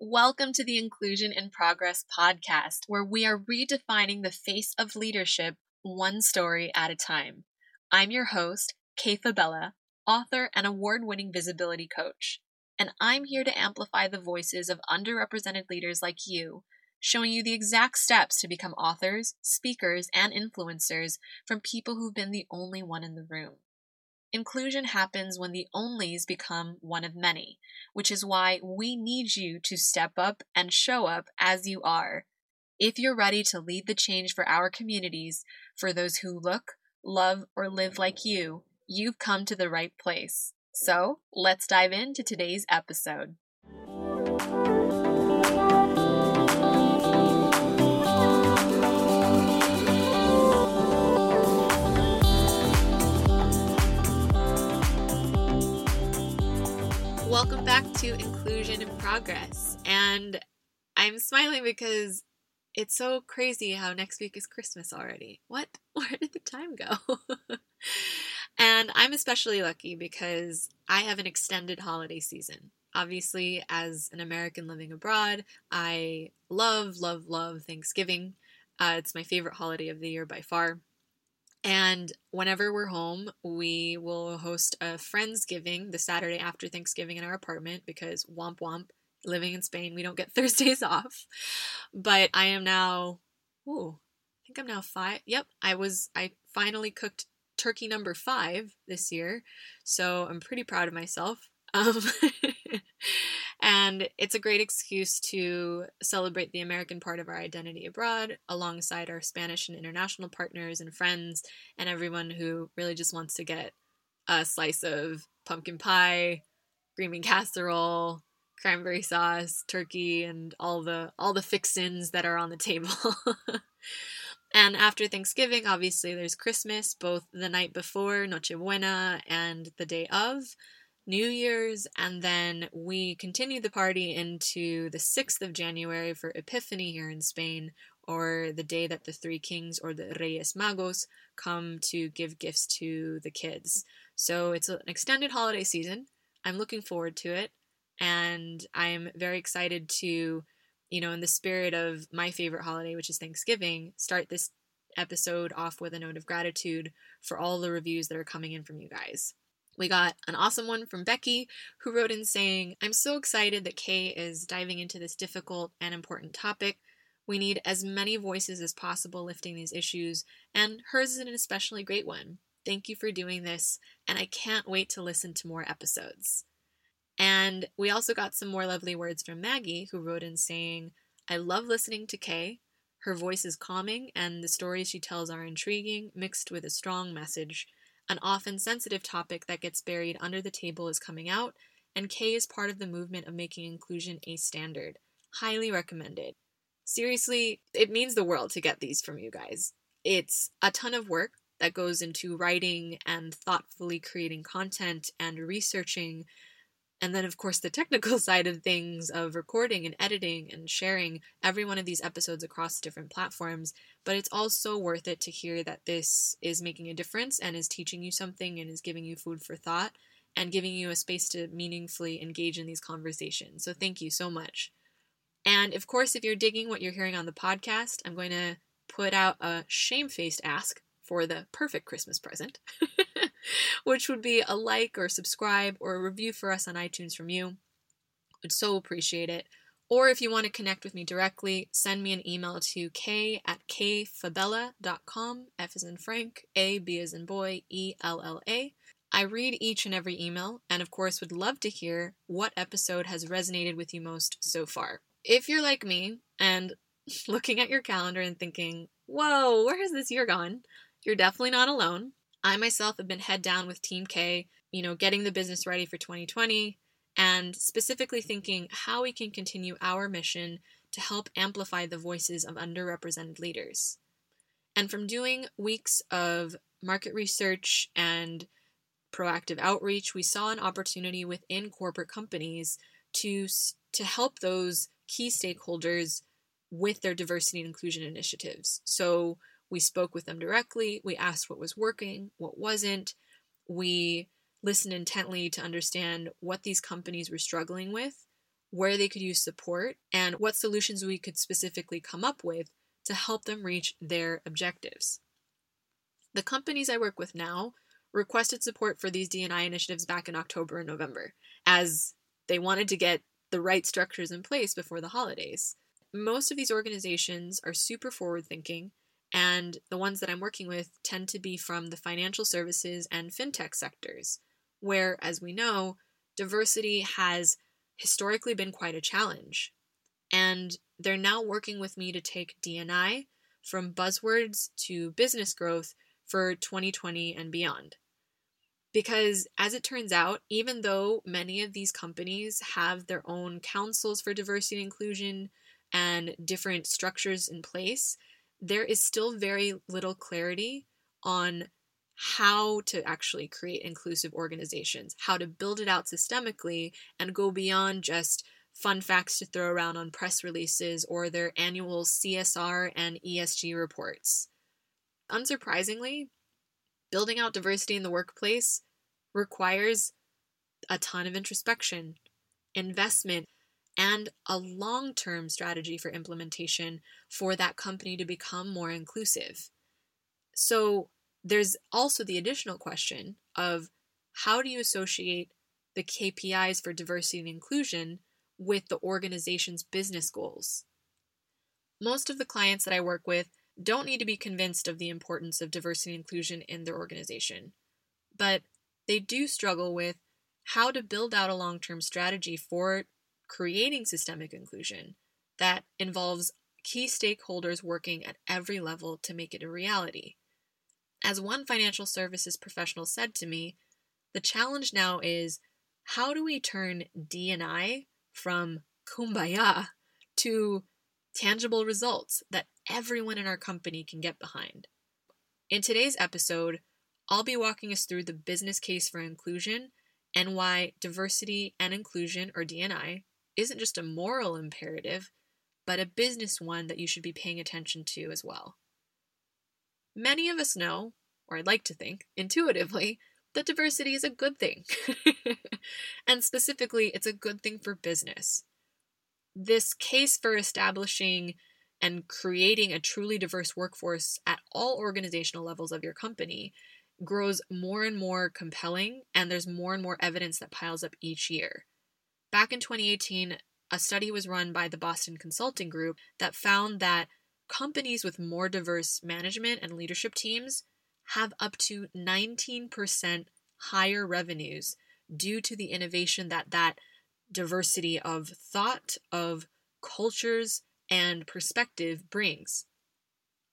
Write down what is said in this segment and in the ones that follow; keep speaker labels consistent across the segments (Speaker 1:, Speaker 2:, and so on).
Speaker 1: Welcome to the Inclusion in Progress podcast, where we are redefining the face of leadership one story at a time. I'm your host, Kay Fabella, author and award winning visibility coach, and I'm here to amplify the voices of underrepresented leaders like you, showing you the exact steps to become authors, speakers, and influencers from people who've been the only one in the room. Inclusion happens when the onlys become one of many, which is why we need you to step up and show up as you are. If you're ready to lead the change for our communities, for those who look, love, or live like you, you've come to the right place. So let's dive into today's episode. Welcome back to Inclusion in Progress. And I'm smiling because it's so crazy how next week is Christmas already. What? Where did the time go? and I'm especially lucky because I have an extended holiday season. Obviously, as an American living abroad, I love, love, love Thanksgiving. Uh, it's my favorite holiday of the year by far. And whenever we're home, we will host a Friendsgiving the Saturday after Thanksgiving in our apartment because womp womp, living in Spain, we don't get Thursdays off. But I am now, ooh, I think I'm now five. Yep, I was, I finally cooked turkey number five this year. So I'm pretty proud of myself. Um, and it's a great excuse to celebrate the American part of our identity abroad alongside our Spanish and international partners and friends and everyone who really just wants to get a slice of pumpkin pie, green casserole, cranberry sauce, turkey, and all the all the fixins that are on the table. and after Thanksgiving, obviously there's Christmas, both the night before Noche Buena and the day of. New Year's, and then we continue the party into the 6th of January for Epiphany here in Spain, or the day that the three kings or the Reyes Magos come to give gifts to the kids. So it's an extended holiday season. I'm looking forward to it, and I'm very excited to, you know, in the spirit of my favorite holiday, which is Thanksgiving, start this episode off with a note of gratitude for all the reviews that are coming in from you guys. We got an awesome one from Becky, who wrote in saying, I'm so excited that Kay is diving into this difficult and important topic. We need as many voices as possible lifting these issues, and hers is an especially great one. Thank you for doing this, and I can't wait to listen to more episodes. And we also got some more lovely words from Maggie, who wrote in saying, I love listening to Kay. Her voice is calming, and the stories she tells are intriguing, mixed with a strong message. An often sensitive topic that gets buried under the table is coming out, and Kay is part of the movement of making inclusion a standard. Highly recommended. Seriously, it means the world to get these from you guys. It's a ton of work that goes into writing and thoughtfully creating content and researching and then, of course, the technical side of things of recording and editing and sharing every one of these episodes across different platforms. But it's also worth it to hear that this is making a difference and is teaching you something and is giving you food for thought and giving you a space to meaningfully engage in these conversations. So, thank you so much. And of course, if you're digging what you're hearing on the podcast, I'm going to put out a shamefaced ask for the perfect Christmas present. which would be a like or subscribe or a review for us on iTunes from you. Would so appreciate it. Or if you want to connect with me directly, send me an email to k at kfabella.com, F is in Frank, A, B is in boy, E, L, L, A. I read each and every email, and of course would love to hear what episode has resonated with you most so far. If you're like me and looking at your calendar and thinking, whoa, where has this year gone? You're definitely not alone. I myself have been head down with Team Kay, you know, getting the business ready for 2020 and specifically thinking how we can continue our mission to help amplify the voices of underrepresented leaders. And from doing weeks of market research and proactive outreach, we saw an opportunity within corporate companies to to help those key stakeholders with their diversity and inclusion initiatives. So we spoke with them directly. We asked what was working, what wasn't. We listened intently to understand what these companies were struggling with, where they could use support, and what solutions we could specifically come up with to help them reach their objectives. The companies I work with now requested support for these D&I initiatives back in October and November, as they wanted to get the right structures in place before the holidays. Most of these organizations are super forward thinking, and the ones that I'm working with tend to be from the financial services and fintech sectors, where, as we know, diversity has historically been quite a challenge. And they're now working with me to take D&I from buzzwords to business growth for 2020 and beyond. Because as it turns out, even though many of these companies have their own councils for diversity and inclusion and different structures in place, there is still very little clarity on how to actually create inclusive organizations, how to build it out systemically and go beyond just fun facts to throw around on press releases or their annual CSR and ESG reports. Unsurprisingly, building out diversity in the workplace requires a ton of introspection, investment, and a long term strategy for implementation for that company to become more inclusive. So, there's also the additional question of how do you associate the KPIs for diversity and inclusion with the organization's business goals? Most of the clients that I work with don't need to be convinced of the importance of diversity and inclusion in their organization, but they do struggle with how to build out a long term strategy for creating systemic inclusion that involves key stakeholders working at every level to make it a reality. As one financial services professional said to me, the challenge now is how do we turn D&I from kumbaya to tangible results that everyone in our company can get behind. In today's episode, I'll be walking us through the business case for inclusion and why diversity and inclusion, or D&I, isn't just a moral imperative, but a business one that you should be paying attention to as well. Many of us know, or I'd like to think, intuitively, that diversity is a good thing. and specifically, it's a good thing for business. This case for establishing and creating a truly diverse workforce at all organizational levels of your company grows more and more compelling, and there's more and more evidence that piles up each year. Back in 2018, a study was run by the Boston Consulting Group that found that companies with more diverse management and leadership teams have up to 19% higher revenues due to the innovation that that diversity of thought, of cultures, and perspective brings.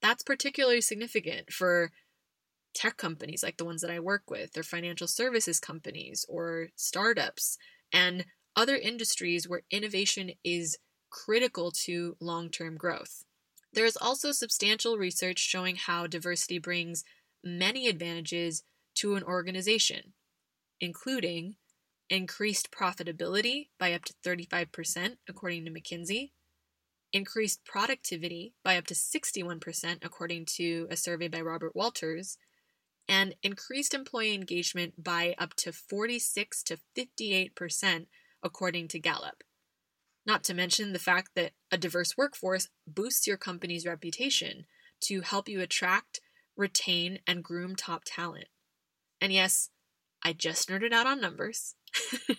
Speaker 1: That's particularly significant for tech companies like the ones that I work with, or financial services companies, or startups, and other industries where innovation is critical to long term growth. There is also substantial research showing how diversity brings many advantages to an organization, including increased profitability by up to 35%, according to McKinsey, increased productivity by up to 61%, according to a survey by Robert Walters, and increased employee engagement by up to 46 to 58%, according to Gallup. Not to mention the fact that a diverse workforce boosts your company's reputation to help you attract, retain, and groom top talent. And yes, I just nerded out on numbers.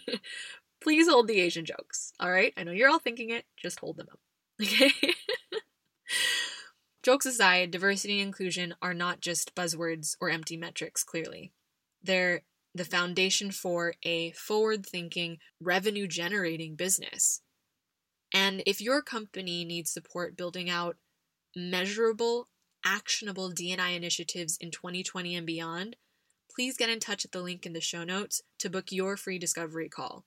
Speaker 1: Please hold the Asian jokes, all right? I know you're all thinking it, just hold them up. Okay? Jokes aside, diversity and inclusion are not just buzzwords or empty metrics, clearly. They're the foundation for a forward thinking, revenue generating business. And if your company needs support building out measurable, actionable D&I initiatives in 2020 and beyond, please get in touch at the link in the show notes to book your free discovery call.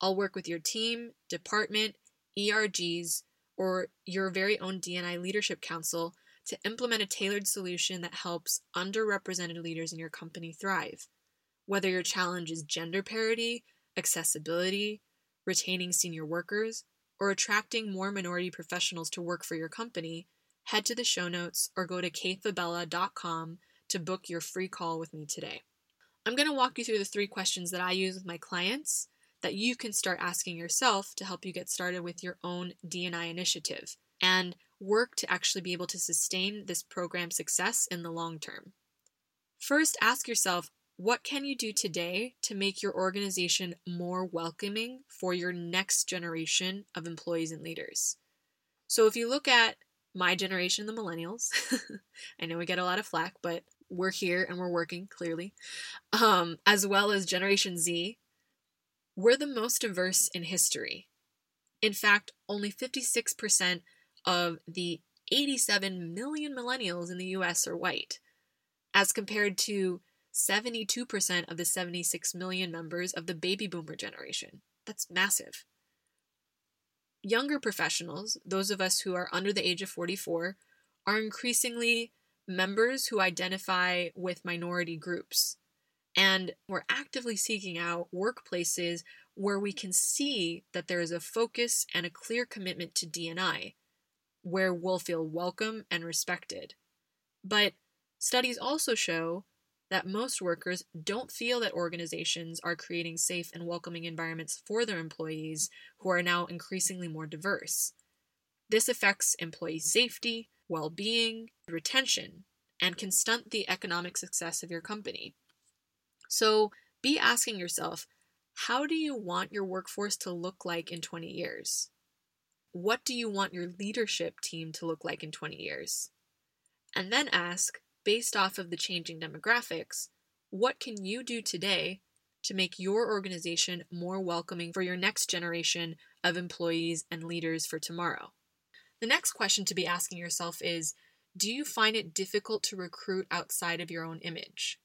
Speaker 1: I'll work with your team, department, ERGs, or your very own D&I Leadership Council to implement a tailored solution that helps underrepresented leaders in your company thrive. Whether your challenge is gender parity, accessibility, retaining senior workers, or attracting more minority professionals to work for your company, head to the show notes or go to kayfabella.com to book your free call with me today. I'm going to walk you through the three questions that I use with my clients that you can start asking yourself to help you get started with your own D&I initiative and work to actually be able to sustain this program success in the long term. First, ask yourself what can you do today to make your organization more welcoming for your next generation of employees and leaders? So, if you look at my generation, the millennials, I know we get a lot of flack, but we're here and we're working clearly, um, as well as Generation Z, we're the most diverse in history. In fact, only 56% of the 87 million millennials in the US are white, as compared to 72% of the 76 million members of the baby boomer generation. That's massive. Younger professionals, those of us who are under the age of 44, are increasingly members who identify with minority groups. And we're actively seeking out workplaces where we can see that there is a focus and a clear commitment to D&I, where we'll feel welcome and respected. But studies also show that most workers don't feel that organizations are creating safe and welcoming environments for their employees who are now increasingly more diverse. This affects employee safety, well being, retention, and can stunt the economic success of your company. So be asking yourself how do you want your workforce to look like in 20 years? What do you want your leadership team to look like in 20 years? And then ask based off of the changing demographics, what can you do today to make your organization more welcoming for your next generation of employees and leaders for tomorrow? The next question to be asking yourself is Do you find it difficult to recruit outside of your own image?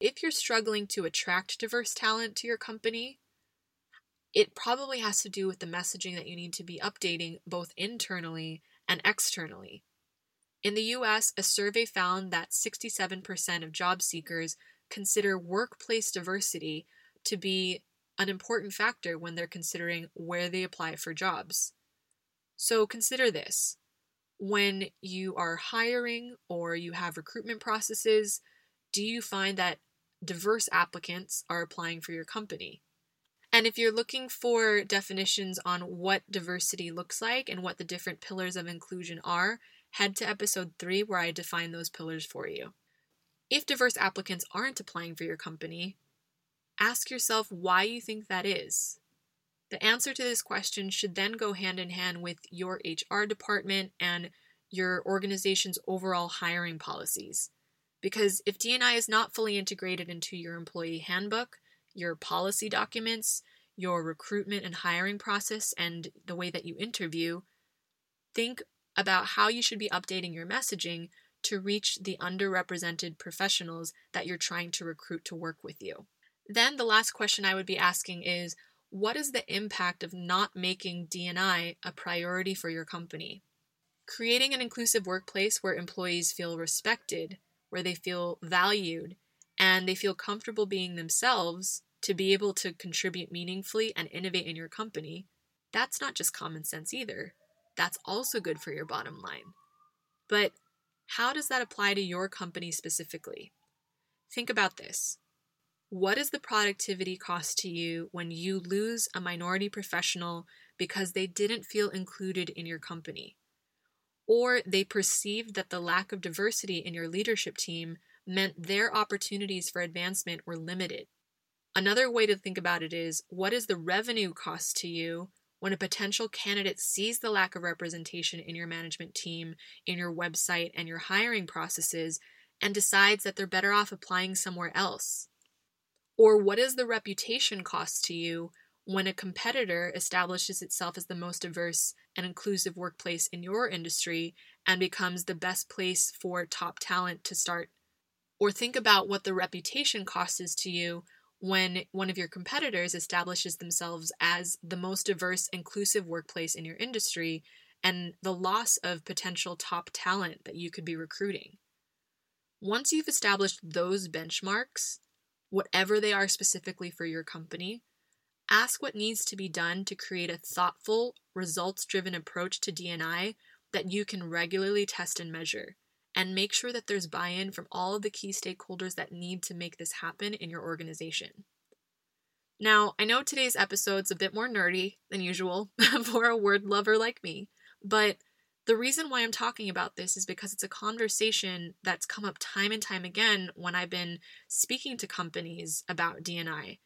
Speaker 1: If you're struggling to attract diverse talent to your company, it probably has to do with the messaging that you need to be updating both internally and externally. In the US, a survey found that 67% of job seekers consider workplace diversity to be an important factor when they're considering where they apply for jobs. So consider this when you are hiring or you have recruitment processes, do you find that diverse applicants are applying for your company? And if you're looking for definitions on what diversity looks like and what the different pillars of inclusion are, head to episode 3 where I define those pillars for you. If diverse applicants aren't applying for your company, ask yourself why you think that is. The answer to this question should then go hand in hand with your HR department and your organization's overall hiring policies. Because if D&I is not fully integrated into your employee handbook, your policy documents, your recruitment and hiring process, and the way that you interview, think about how you should be updating your messaging to reach the underrepresented professionals that you're trying to recruit to work with you. Then the last question I would be asking is what is the impact of not making D&I a priority for your company? Creating an inclusive workplace where employees feel respected, where they feel valued, and they feel comfortable being themselves to be able to contribute meaningfully and innovate in your company, that's not just common sense either that's also good for your bottom line. But how does that apply to your company specifically? Think about this. What is the productivity cost to you when you lose a minority professional because they didn't feel included in your company? Or they perceived that the lack of diversity in your leadership team meant their opportunities for advancement were limited. Another way to think about it is what is the revenue cost to you when a potential candidate sees the lack of representation in your management team, in your website, and your hiring processes, and decides that they're better off applying somewhere else? Or what is the reputation cost to you when a competitor establishes itself as the most diverse and inclusive workplace in your industry and becomes the best place for top talent to start? Or think about what the reputation cost is to you when one of your competitors establishes themselves as the most diverse, inclusive workplace in your industry and the loss of potential top talent that you could be recruiting. Once you've established those benchmarks, whatever they are specifically for your company, ask what needs to be done to create a thoughtful, results driven approach to D&I that you can regularly test and measure and make sure that there's buy in from all of the key stakeholders that need to make this happen in your organization. Now, I know today's episode's a bit more nerdy than usual for a word lover like me, but the reason why I'm talking about this is because it's a conversation that's come up time and time again when I've been speaking to companies about DNI.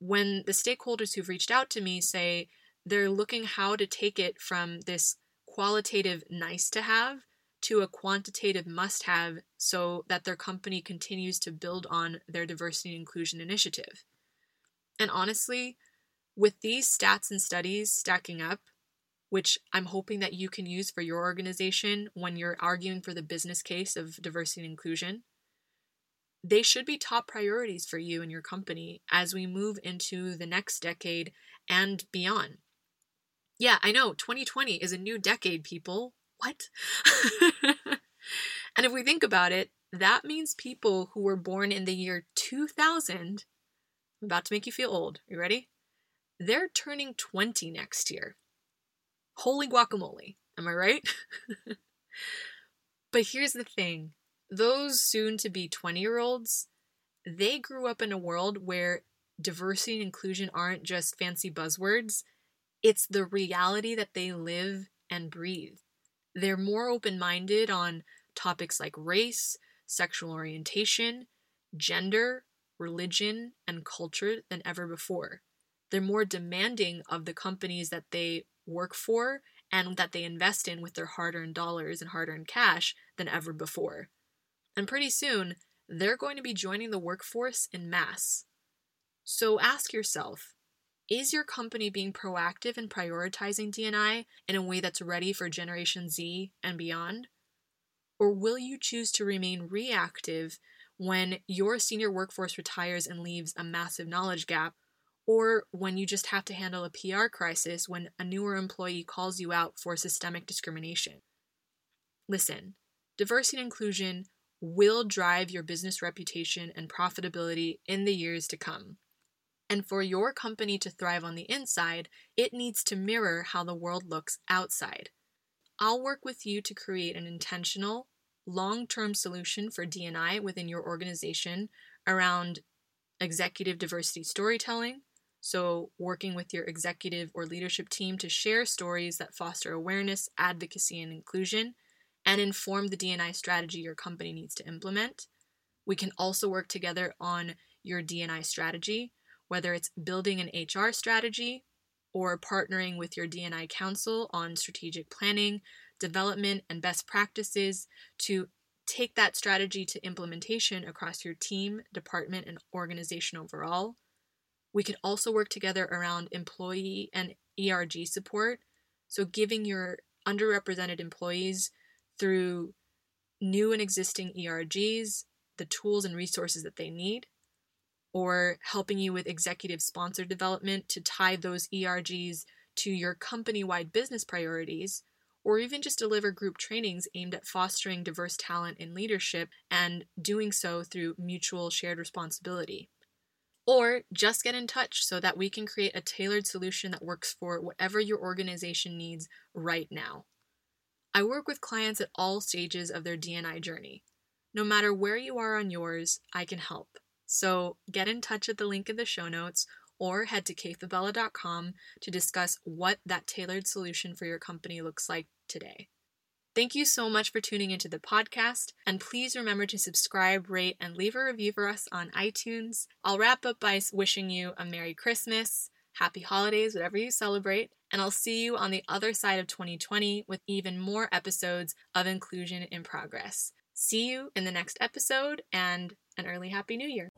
Speaker 1: When the stakeholders who've reached out to me say they're looking how to take it from this qualitative nice to have to a quantitative must have so that their company continues to build on their diversity and inclusion initiative. And honestly, with these stats and studies stacking up, which I'm hoping that you can use for your organization when you're arguing for the business case of diversity and inclusion, they should be top priorities for you and your company as we move into the next decade and beyond. Yeah, I know, 2020 is a new decade, people. What? and if we think about it, that means people who were born in the year 2000, I'm about to make you feel old. You ready? They're turning 20 next year. Holy guacamole. Am I right? but here's the thing those soon to be 20 year olds, they grew up in a world where diversity and inclusion aren't just fancy buzzwords, it's the reality that they live and breathe. They're more open minded on topics like race, sexual orientation, gender, religion, and culture than ever before. They're more demanding of the companies that they work for and that they invest in with their hard earned dollars and hard earned cash than ever before. And pretty soon, they're going to be joining the workforce in mass. So ask yourself is your company being proactive in prioritizing DNI in a way that's ready for Generation Z and beyond? Or will you choose to remain reactive when your senior workforce retires and leaves a massive knowledge gap or when you just have to handle a PR crisis when a newer employee calls you out for systemic discrimination. Listen, diversity and inclusion will drive your business reputation and profitability in the years to come. And for your company to thrive on the inside, it needs to mirror how the world looks outside. I'll work with you to create an intentional, long term solution for DNI within your organization around executive diversity storytelling, so, working with your executive or leadership team to share stories that foster awareness, advocacy, and inclusion, and inform the DNI strategy your company needs to implement. We can also work together on your DNI strategy, whether it's building an HR strategy or partnering with your DNI council on strategic planning, development, and best practices to take that strategy to implementation across your team, department, and organization overall. We can also work together around employee and ERG support. So, giving your underrepresented employees through new and existing ERGs the tools and resources that they need, or helping you with executive sponsor development to tie those ERGs to your company wide business priorities, or even just deliver group trainings aimed at fostering diverse talent in leadership and doing so through mutual shared responsibility. Or just get in touch so that we can create a tailored solution that works for whatever your organization needs right now. I work with clients at all stages of their DNI journey. No matter where you are on yours, I can help. So get in touch at the link in the show notes or head to kayfabella.com to discuss what that tailored solution for your company looks like today. Thank you so much for tuning into the podcast, and please remember to subscribe, rate, and leave a review for us on iTunes. I'll wrap up by wishing you a Merry Christmas, Happy Holidays, whatever you celebrate, and I'll see you on the other side of 2020 with even more episodes of Inclusion in Progress. See you in the next episode, and an early Happy New Year.